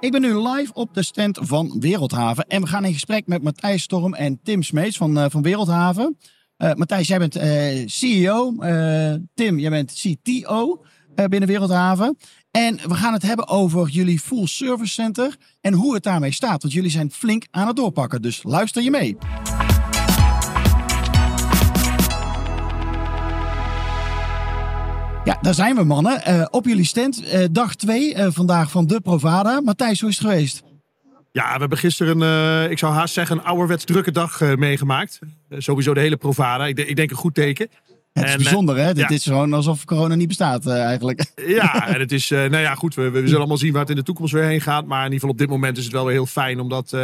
Ik ben nu live op de stand van Wereldhaven en we gaan in gesprek met Matthijs Storm en Tim Smeets van, uh, van Wereldhaven. Uh, Matthijs, jij bent uh, CEO. Tim, jij bent CTO binnen Wereldhaven. En we gaan het hebben over jullie full service center en hoe het daarmee staat. Want jullie zijn flink aan het doorpakken, dus luister je mee. Ja, daar zijn we mannen. Uh, op jullie stand, uh, dag 2 uh, vandaag van de Provada. Matthijs, hoe is het geweest? Ja, we hebben gisteren, een, ik zou haast zeggen, een ouderwets drukke dag meegemaakt. sowieso de hele Provada. Ik, de, ik, denk een goed teken. Het is en, bijzonder, hè? Dit is gewoon alsof corona niet bestaat, eigenlijk. Ja, en het is, nou ja, goed. We, we, zullen allemaal zien waar het in de toekomst weer heen gaat. Maar in ieder geval op dit moment is het wel weer heel fijn, omdat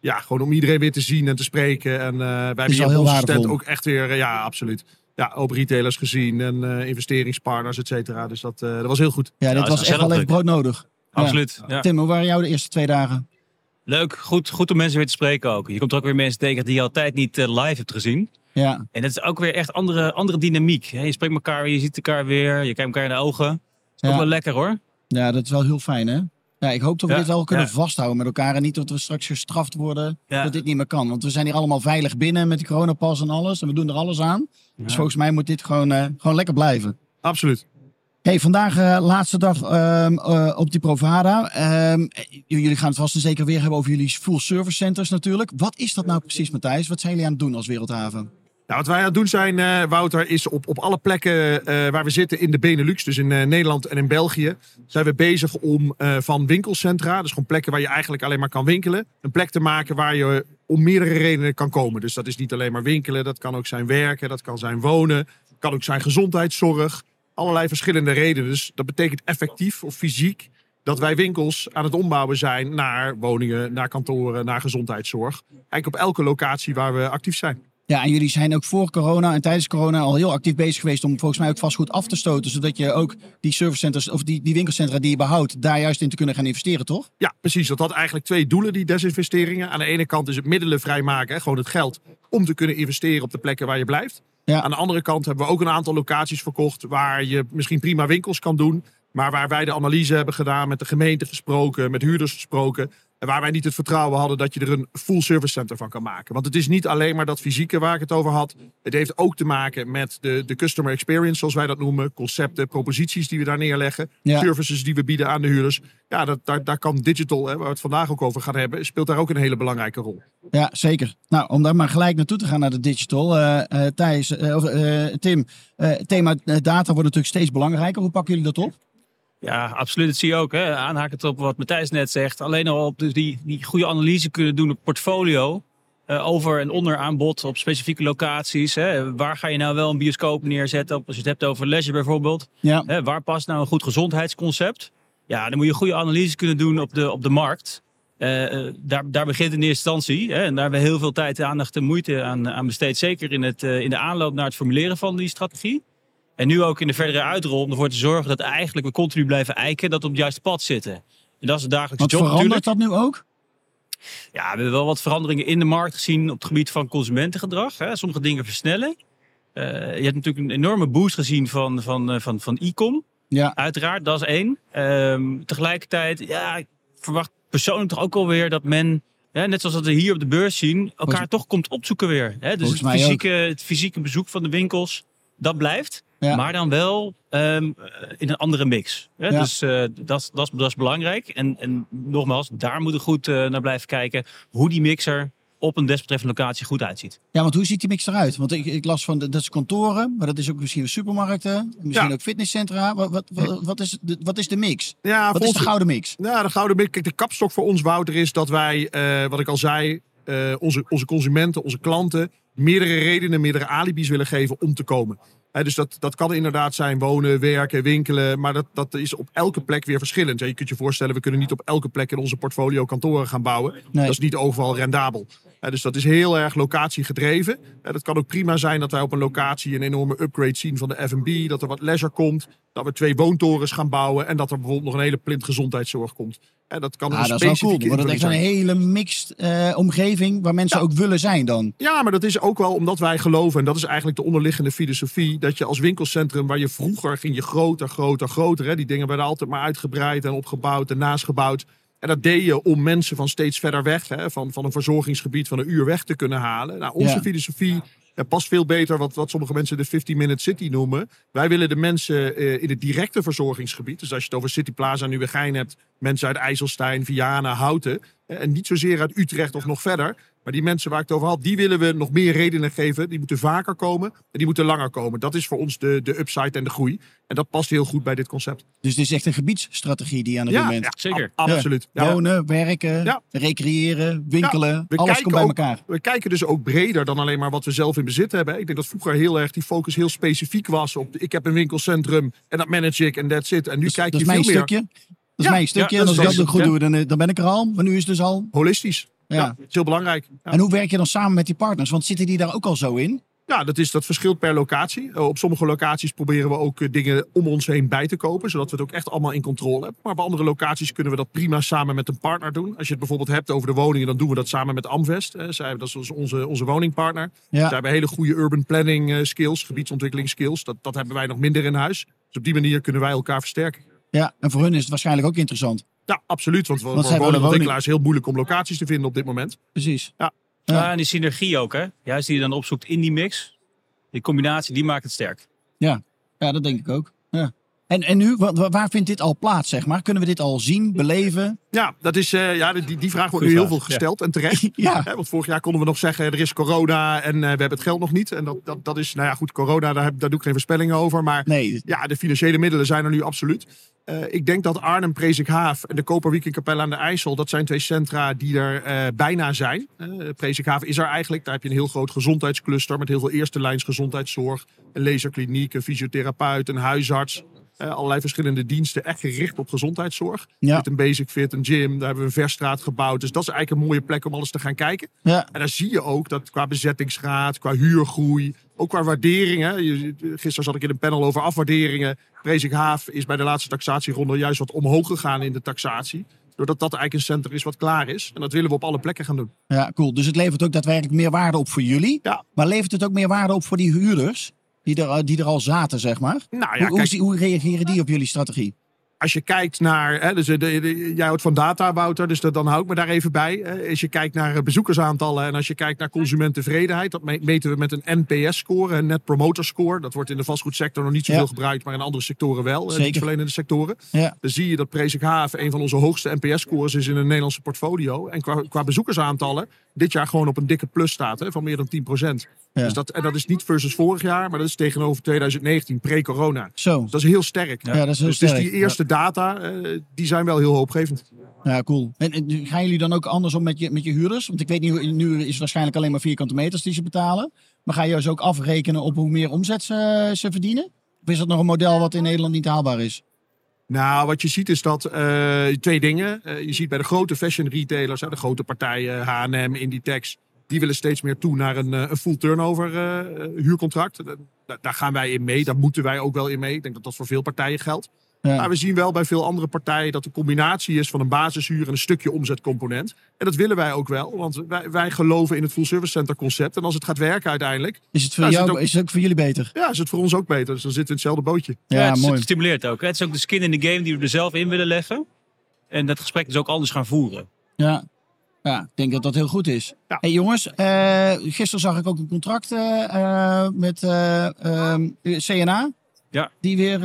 ja, gewoon om iedereen weer te zien en te spreken. En uh, wij hebben hier op onze stand ook echt weer, ja, absoluut ja, ook retailers gezien en uh, investeringspartners, et cetera. Dus dat, uh, dat was heel goed. Ja, dit ja, was echt wel even brood nodig. Absoluut. Ja. Tim, hoe waren jou de eerste twee dagen? Leuk, goed, goed om mensen weer te spreken ook. Je komt er ook weer mensen tegen die je altijd niet uh, live hebt gezien. Ja. En dat is ook weer echt andere, andere dynamiek. Je spreekt elkaar weer, je ziet elkaar weer, je kijkt elkaar in de ogen. Dat is ook wel lekker hoor. Ja, dat is wel heel fijn hè. Ja, ik hoop dat we dit wel kunnen vasthouden met elkaar. En niet dat we straks gestraft worden dat dit niet meer kan. Want we zijn hier allemaal veilig binnen met die coronapas en alles. En we doen er alles aan. Dus volgens mij moet dit gewoon, uh, gewoon lekker blijven. Absoluut. Hey, vandaag uh, laatste dag um, uh, op die Provada. Um, jullie gaan het vast en zeker weer hebben over jullie full service centers natuurlijk. Wat is dat nou precies, Matthijs? Wat zijn jullie aan het doen als Wereldhaven? Nou, wat wij aan het doen zijn, uh, Wouter, is op, op alle plekken uh, waar we zitten in de Benelux, dus in uh, Nederland en in België, zijn we bezig om van winkelcentra, dus gewoon plekken waar je eigenlijk alleen maar kan winkelen, een plek te maken waar je om meerdere redenen kan komen. Dus dat is niet alleen maar winkelen, dat kan ook zijn werken, dat kan zijn wonen, kan ook zijn gezondheidszorg, allerlei verschillende redenen. Dus dat betekent effectief of fysiek dat wij winkels aan het ombouwen zijn naar woningen, naar kantoren, naar gezondheidszorg. Eigenlijk op elke locatie waar we actief zijn. Ja, en jullie zijn ook voor corona en tijdens corona al heel actief bezig geweest om volgens mij ook vastgoed af te stoten. Zodat je ook die servicecenters of die, die winkelcentra die je behoudt, daar juist in te kunnen gaan investeren, toch? Ja, precies. Dat had eigenlijk twee doelen, die desinvesteringen. Aan de ene kant is het middelen vrijmaken, hè, gewoon het geld, om te kunnen investeren op de plekken waar je blijft. Ja. Aan de andere kant hebben we ook een aantal locaties verkocht waar je misschien prima winkels kan doen. Maar waar wij de analyse hebben gedaan, met de gemeente gesproken, met huurders gesproken. En waar wij niet het vertrouwen hadden dat je er een full service center van kan maken. Want het is niet alleen maar dat fysieke waar ik het over had. Het heeft ook te maken met de, de customer experience, zoals wij dat noemen. Concepten, proposities die we daar neerleggen. Ja. Services die we bieden aan de huurders. Ja, dat, daar, daar kan digital, hè, waar we het vandaag ook over gaan hebben, speelt daar ook een hele belangrijke rol. Ja, zeker. Nou, om daar maar gelijk naartoe te gaan naar de digital. Uh, uh, Thijs, uh, of, Tim, thema data wordt natuurlijk steeds belangrijker. Hoe pakken jullie dat op? Ja, absoluut. Dat zie je ook. Hè. Aanhakend op wat Matthijs net zegt. Alleen al op dus die, die goede analyse kunnen doen op portfolio. Uh, over en onder aanbod op specifieke locaties. Hè. Waar ga je nou wel een bioscoop neerzetten? Als je het hebt over leisure bijvoorbeeld. Ja. Hè, waar past nou een goed gezondheidsconcept? Ja, dan moet je goede analyse kunnen doen op de, op de markt. Uh, daar, daar begint in eerste instantie. Hè, en daar hebben we heel veel tijd, aandacht en moeite aan, aan besteed. Zeker in, het, uh, in de aanloop naar het formuleren van die strategie. En nu ook in de verdere uitrol om ervoor te zorgen dat eigenlijk we continu blijven eiken dat we op het juiste pad zitten. En dat is de dagelijkse wat job verandert natuurlijk. dat nu ook? Ja, we hebben wel wat veranderingen in de markt gezien op het gebied van consumentengedrag. Hè. Sommige dingen versnellen. Uh, je hebt natuurlijk een enorme boost gezien van, van, van, van e-com. Ja. Uiteraard, dat is één. Um, tegelijkertijd, ja, ik verwacht persoonlijk toch ook alweer dat men ja, net zoals dat we hier op de beurs zien, elkaar Volgens... toch komt opzoeken weer. Hè? Dus het fysieke, het fysieke bezoek van de winkels, dat blijft. Ja. Maar dan wel um, in een andere mix. Ja. Dus uh, dat, dat, dat is belangrijk. En, en nogmaals, daar moeten we goed uh, naar blijven kijken. Hoe die mixer op een desbetreffende locatie goed uitziet. Ja, want hoe ziet die mix eruit? Want ik, ik las van, dat is kantoren, maar dat is ook misschien supermarkten, misschien ja. ook fitnesscentra. Wat, wat, wat, wat, is, de, wat is de mix? Ja, wat is de gouden mix? Ja, de gouden mix. Kijk, de kapstok voor ons, Wouter, is dat wij, uh, wat ik al zei, uh, onze, onze consumenten, onze klanten, meerdere redenen, meerdere alibis willen geven om te komen. Dus dat, dat kan inderdaad zijn wonen, werken, winkelen. Maar dat, dat is op elke plek weer verschillend. je kunt je voorstellen, we kunnen niet op elke plek in onze portfolio kantoren gaan bouwen. Dat is niet overal rendabel. Dus dat is heel erg locatiegedreven. Het kan ook prima zijn dat wij op een locatie een enorme upgrade zien van de F&B. Dat er wat leisure komt. Dat we twee woontorens gaan bouwen. En dat er bijvoorbeeld nog een hele plint gezondheidszorg komt. En dat kan ah, dat is wel cool. Wordt het echt een hele mixed uh, omgeving waar mensen ook willen zijn dan. Ja, maar dat is ook wel omdat wij geloven. En dat is eigenlijk de onderliggende filosofie. Dat je als winkelcentrum waar je vroeger ging je groter, groter, groter. Hè, die dingen werden altijd maar uitgebreid en opgebouwd en naastgebouwd. En dat deed je om mensen van steeds verder weg, hè, van, van een verzorgingsgebied van een uur weg te kunnen halen. Nou, onze filosofie ja, past veel beter wat, wat sommige mensen de 15-minute city noemen. Wij willen de mensen uh, in het directe verzorgingsgebied, dus als je het over City Plaza en Nieuwegein hebt, mensen uit IJsselstein, Vianen, Houten, en niet zozeer uit Utrecht of nog verder, maar die mensen waar ik het over had, die willen we nog meer redenen geven. Die moeten vaker komen en die moeten langer komen. Dat is voor ons de, de upside en de groei. En dat past heel goed bij dit concept. Dus het is echt een gebiedsstrategie die aan het moment. Ja, zeker. absoluut. Wonen, werken, recreëren, winkelen, alles komt bij elkaar. We kijken dus ook breder dan alleen maar wat we zelf in bezit hebben. Ik denk dat vroeger heel erg die focus heel specifiek was op ik heb een winkelcentrum en dat manage ik en that's it. En nu dus, kijk je veel meer. Stukje. Dat is mijn stukje. en als ik dat goed doe, dan, dan ben ik er al. Maar nu is het dus al... Holistisch. Ja. is heel belangrijk. En hoe werk je dan samen met die partners? Want zitten die daar ook al zo in? Ja, dat, is, dat verschilt per locatie. Eh, op sommige locaties proberen we ook eh, dingen om ons heen bij te kopen, zodat we het ook echt allemaal in controle hebben. Maar bij andere locaties kunnen we dat prima samen met een partner doen. Als je het bijvoorbeeld hebt over de woningen, dan doen we dat samen met Amvest. Zij, dat is onze, onze woningpartner. Ja. Zij hebben hele goede urban planning eh, skills, gebiedsontwikkeling skills. Dat, dat hebben wij nog minder in huis. Dus op die manier kunnen wij elkaar versterken. Ja, en voor hun is het waarschijnlijk ook interessant. Ja, absoluut. Want, want voor woningontwikkelaars heel moeilijk om locaties te vinden op dit moment. Precies. Ja. ja. en die synergie ook, hè? Juist die je dan opzoekt in die mix. Die combinatie, die maakt het sterk. Ja, ja dat denk ik ook. Ja. En, en nu, waar vindt dit al plaats, zeg maar? Kunnen we dit al zien, beleven? Ja, dat is, uh, ja die, die vraag wordt nu heel veel gesteld en terecht. ja. want vorig jaar konden we nog zeggen, er is corona en uh, we hebben het geld nog niet. En dat, dat, dat is, nou ja goed, corona, daar, daar doe ik geen voorspellingen over. Maar nee. ja, de financiële middelen zijn er nu absoluut. Uh, ik denk dat Arnhem, Prezikhaaf en de Koperweekendkapel aan de IJssel, dat zijn twee centra die er uh, bijna zijn. Uh, Prezikhaaf is er eigenlijk. Daar heb je een heel groot gezondheidscluster met heel veel eerste lijns gezondheidszorg. Een laserkliniek, een fysiotherapeut, een huisarts. Allerlei verschillende diensten, echt gericht op gezondheidszorg. Ja. Met een basic fit, een gym, daar hebben we een verstraat gebouwd. Dus dat is eigenlijk een mooie plek om alles te gaan kijken. Ja. En daar zie je ook dat qua bezettingsgraad, qua huurgroei, ook qua waarderingen. Gisteren zat ik in een panel over afwaarderingen. Prezik Haaf is bij de laatste taxatieronde juist wat omhoog gegaan in de taxatie. Doordat dat eigenlijk een center is wat klaar is. En dat willen we op alle plekken gaan doen. Ja, cool. Dus het levert ook daadwerkelijk meer waarde op voor jullie. Ja. Maar levert het ook meer waarde op voor die huurders? Die er, die er al zaten, zeg maar. Nou ja, hoe, kijk, hoe, hoe reageren die op jullie strategie? als je kijkt naar, hè, dus de, jij houdt van data, Wouter, dus dan hou ik me daar even bij. Als je kijkt naar eh, bezoekersaantallen en als je kijkt naar consumenttevredenheid, dat meten we met een NPS-score, een Net Promoter Score. Dat wordt in de vastgoedsector nog niet zoveel gebruikt, maar in andere sectoren wel, dienstverlenende sectoren. Ja. Dan zie je dat Prezik Haven een van onze hoogste NPS-scores is in een Nederlandse portfolio. En qua, qua bezoekersaantallen dit jaar gewoon op een dikke plus staat hè, van meer dan 10 procent. Dus dat, en dat is niet versus vorig jaar, maar dat is tegenover 2019, pre-corona. Zo. Dus dat is heel sterk. Ja, dat is heel dus, sterk. die eerste data, uh, die zijn wel heel hoopgevend. Ja, cool. En, en, gaan jullie dan ook andersom met je, met je huurders? Want ik weet niet, nu is het waarschijnlijk alleen maar vierkante meters die ze betalen. Maar ga je ze ook afrekenen op hoe meer omzet ze, ze verdienen? Of is dat nog een model wat in Nederland niet haalbaar is? Nou, wat je ziet is dat uh, twee dingen. Uh, je ziet bij de grote fashion retailers, de grote partijen, H&M, Inditex, die willen steeds meer toe naar een, een full turnover uh, huurcontract. daar gaan wij in mee, daar moeten wij ook wel in mee. Ik denk dat dat voor veel partijen geldt. Maar we zien wel bij veel andere partijen dat de combinatie is van een basishuur en een stukje omzetcomponent. En dat willen wij ook wel, want wij, wij geloven in het full service center concept. En als het gaat werken uiteindelijk. Is het voor, jou, is het, ook, is het ook voor jullie beter? Ja, is het voor ons ook beter. Dus dan zitten we in hetzelfde bootje. Ja, mooi. Het stimuleert ook. Het is ook de skin in de game die we er zelf in willen leggen. En dat gesprek is ook anders gaan voeren. Ja, ja, ik denk dat dat heel goed is. Hey jongens, uh, gisteren zag ik ook een contract uh, met uh, ehm, CNA. Ja. Die weer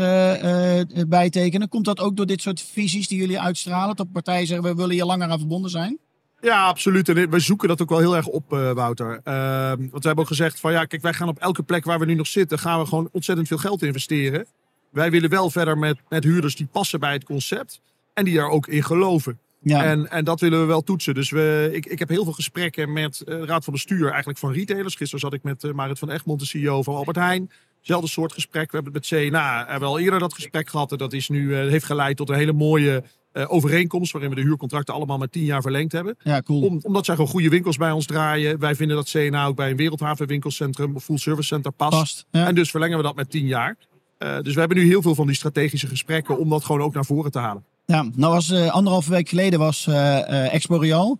bijtekenen. Komt dat ook door dit soort visies die jullie uitstralen? Dat partijen zeggen, we willen hier langer aan verbonden zijn? Ja, absoluut. En we zoeken dat ook wel heel erg op, Wouter. Ehm, want we hebben ook gezegd van ja, kijk, wij gaan op elke plek waar we nu nog zitten, gaan we gewoon ontzettend veel geld investeren. Wij willen wel verder met, met huurders die passen bij het concept en die daar ook in geloven. Ja. En, en dat willen we wel toetsen. Dus we, ik, ik heb heel veel gesprekken met uh, de Raad van Bestuur eigenlijk van retailers. Gisteren zat ik met uh, Marit van Egmond, de CEO van Albert Heijn. Hetzelfde soort gesprek. We hebben het met CNA hebben al eerder dat gesprek gehad. En dat is nu, heeft geleid tot een hele mooie overeenkomst. Waarin we de huurcontracten allemaal met tien jaar verlengd hebben. Ja, cool. omdat zij gewoon goede winkels bij ons draaien. Wij vinden dat CNA ook bij een Wereldhaven winkelcentrum of full service center past. past En dus verlengen we dat met tien jaar. dus we hebben nu heel veel van die strategische gesprekken om dat gewoon ook naar voren te halen. Ja, nou was uh, anderhalve week geleden was uh, Expo Real.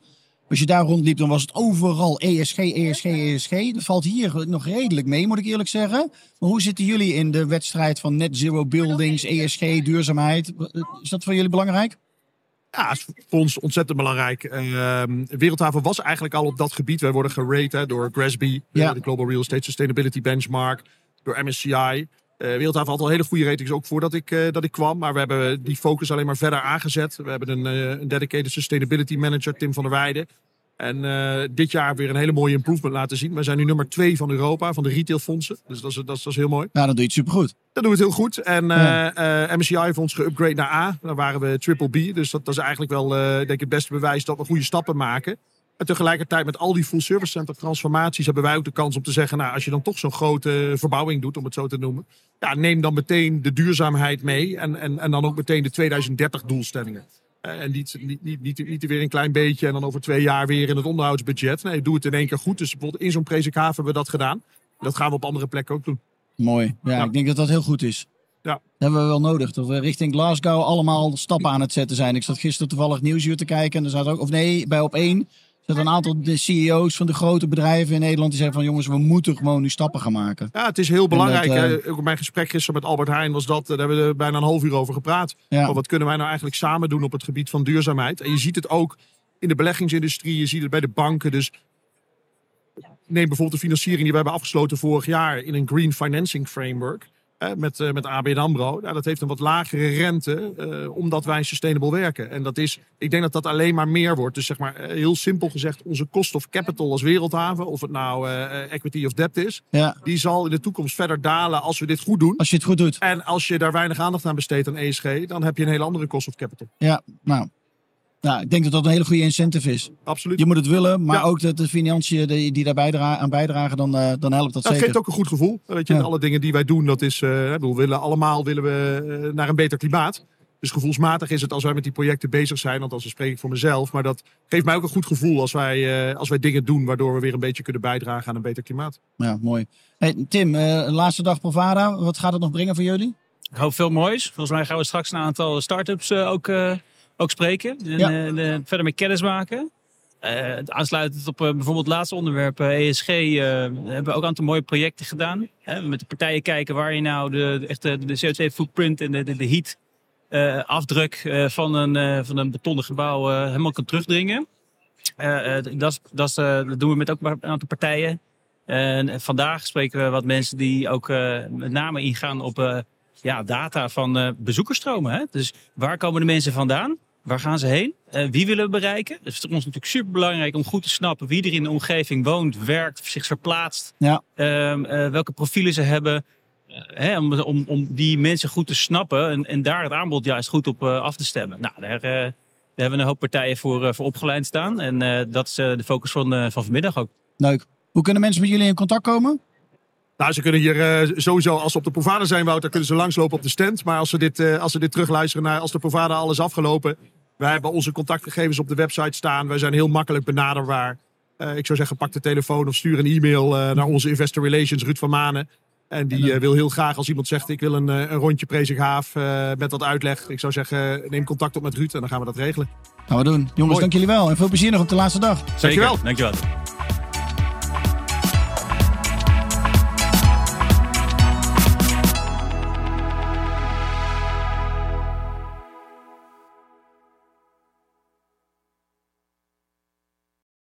Als je daar rondliep, dan was het overal ESG, ESG, ESG. Dat valt hier nog redelijk mee, moet ik eerlijk zeggen. Maar hoe zitten jullie in de wedstrijd van net zero buildings, ESG, duurzaamheid? Is dat voor jullie belangrijk? Ja, is voor ons ontzettend belangrijk. Uh, Wereldhaven was eigenlijk al op dat gebied. Wij worden gerate door GRESB, ja. de Global Real Estate Sustainability Benchmark, door MSCI. Uh, Wereldhaven had al hele goede ratings ook voordat ik, uh, dat ik kwam. Maar we hebben die focus alleen maar verder aangezet. We hebben een, uh, een dedicated sustainability manager, Tim van der Weijden. En dit jaar weer een hele mooie improvement laten zien. We zijn nu nummer twee van Europa, van de retailfondsen. Dus dat is, dat is, dat is heel mooi. Ja, dan doe je het supergoed. Dat doen we het heel goed. En ja. MSCI heeft ons geupgrade naar A. Dan waren we triple B. Dus dat, dat is eigenlijk wel denk ik het beste bewijs dat we goede stappen maken. En tegelijkertijd met al die full service center transformaties hebben wij ook de kans om te zeggen, nou, als je dan toch zo'n grote verbouwing doet, om het zo te noemen, ja, neem dan meteen de duurzaamheid mee en, en, en dan ook meteen de 2030 doelstellingen. Eh, en niet, niet, niet, niet, niet weer een klein beetje en dan over twee jaar weer in het onderhoudsbudget. Nee, doe het in één keer goed. Dus bijvoorbeeld in zo'n Presikhaven hebben we dat gedaan. Dat gaan we op andere plekken ook doen. Mooi. Ja, ik denk dat dat heel goed is. Ja. Dat hebben we wel nodig. Dat we richting Glasgow allemaal stappen aan het zetten zijn. Ik zat gisteren toevallig Nieuwsuur te kijken. En er zat ook, of nee, bij op één er een aantal de CEO's van de grote bedrijven in Nederland die zeggen van jongens, we moeten gewoon nu stappen gaan maken. Ja, het is heel belangrijk. Dat, uh... Mijn gesprek gisteren met Albert Heijn was dat, daar hebben we bijna een half uur over gepraat. Ja. Wat kunnen wij nou eigenlijk samen doen op het gebied van duurzaamheid? En je ziet het ook in de beleggingsindustrie, je ziet het bij de banken. Dus neem bijvoorbeeld de financiering die we hebben afgesloten vorig jaar in een Green Financing Framework met, uh, met ABN AMRO. Nou, dat heeft een wat lagere rente, uh, omdat wij sustainable werken. En dat is, ik denk dat dat alleen maar meer wordt. Dus zeg maar, uh, heel simpel gezegd, onze cost of capital als wereldhaven, of het nou equity of debt is, ja. die zal in de toekomst verder dalen als we dit goed doen. Als je het goed doet. En als je daar weinig aandacht aan besteedt aan ESG, dan heb je een hele andere cost of capital. Ja, nou, nou, ik denk dat dat een hele goede incentive is. Absoluut. Je moet het willen, maar ook de, de financiën die, die daarbij aan bijdragen, dan, uh, dan helpt dat nou, zeker. Het geeft ook een goed gevoel. Weet je, ja. alle dingen die wij doen, dat is, uh, bedoel, willen, allemaal willen we uh, naar een beter klimaat. Dus gevoelsmatig is het als wij met die projecten bezig zijn, want als spreek ik voor mezelf, maar dat geeft mij ook een goed gevoel als wij, als wij dingen doen waardoor we weer een beetje kunnen bijdragen aan een beter klimaat. Ja, mooi. Hey, Tim, laatste dag Provada, wat gaat het nog brengen voor jullie? Ik hoop veel moois. Volgens mij gaan we straks een aantal start-ups ook ook spreken en, ja. uh, verder mee kennis maken. Uh, aansluitend op uh, bijvoorbeeld het laatste onderwerp, ESG, hebben we ook een aantal mooie projecten gedaan. met de partijen kijken waar je nou de, de, echte, de CO2-footprint en de, de, de heat afdruk van, een, van een betonnen gebouw helemaal kan terugdringen. dat, dat, dat doen we met ook een aantal partijen. En vandaag spreken we wat mensen die ook met name ingaan op ja, data van bezoekersstromen. Hè? Dus waar komen de mensen vandaan? Waar gaan ze heen? Uh, wie willen we bereiken? Dus het is ons natuurlijk super belangrijk om goed te snappen wie er in de omgeving woont, werkt, zich verplaatst. Ja. Uh, uh, welke profielen ze hebben. Eh, hè, om, om, om die mensen goed te snappen en, en daar het aanbod juist goed op af te stemmen. Nou, daar, daar hebben we een hoop partijen voor, voor opgeleid staan. En dat is de focus van, van vanmiddag ook. Leuk. Hoe kunnen mensen met jullie in contact komen? Nou, ze kunnen hier uh, sowieso, als ze op de Provada zijn, Wouter, kunnen ze langslopen op de stand. Maar als ze dit, uh, als ze dit terugluisteren naar als de Provada al is afgelopen. Wij hebben onze contactgegevens op de website staan. Wij zijn heel makkelijk benaderbaar. Uh, ik zou zeggen, pak de telefoon of stuur een e-mail naar onze investor relations, Ruud van Manen. En die wil heel graag, als iemand zegt, ik wil een, een rondje Prezighaaf met wat uitleg. Ik zou zeggen, neem contact op met Ruud en dan gaan we dat regelen. Gaan we doen. Jongens, dank jullie wel. En veel plezier nog op de laatste dag. Zeker. Dankjewel. Dankjewel.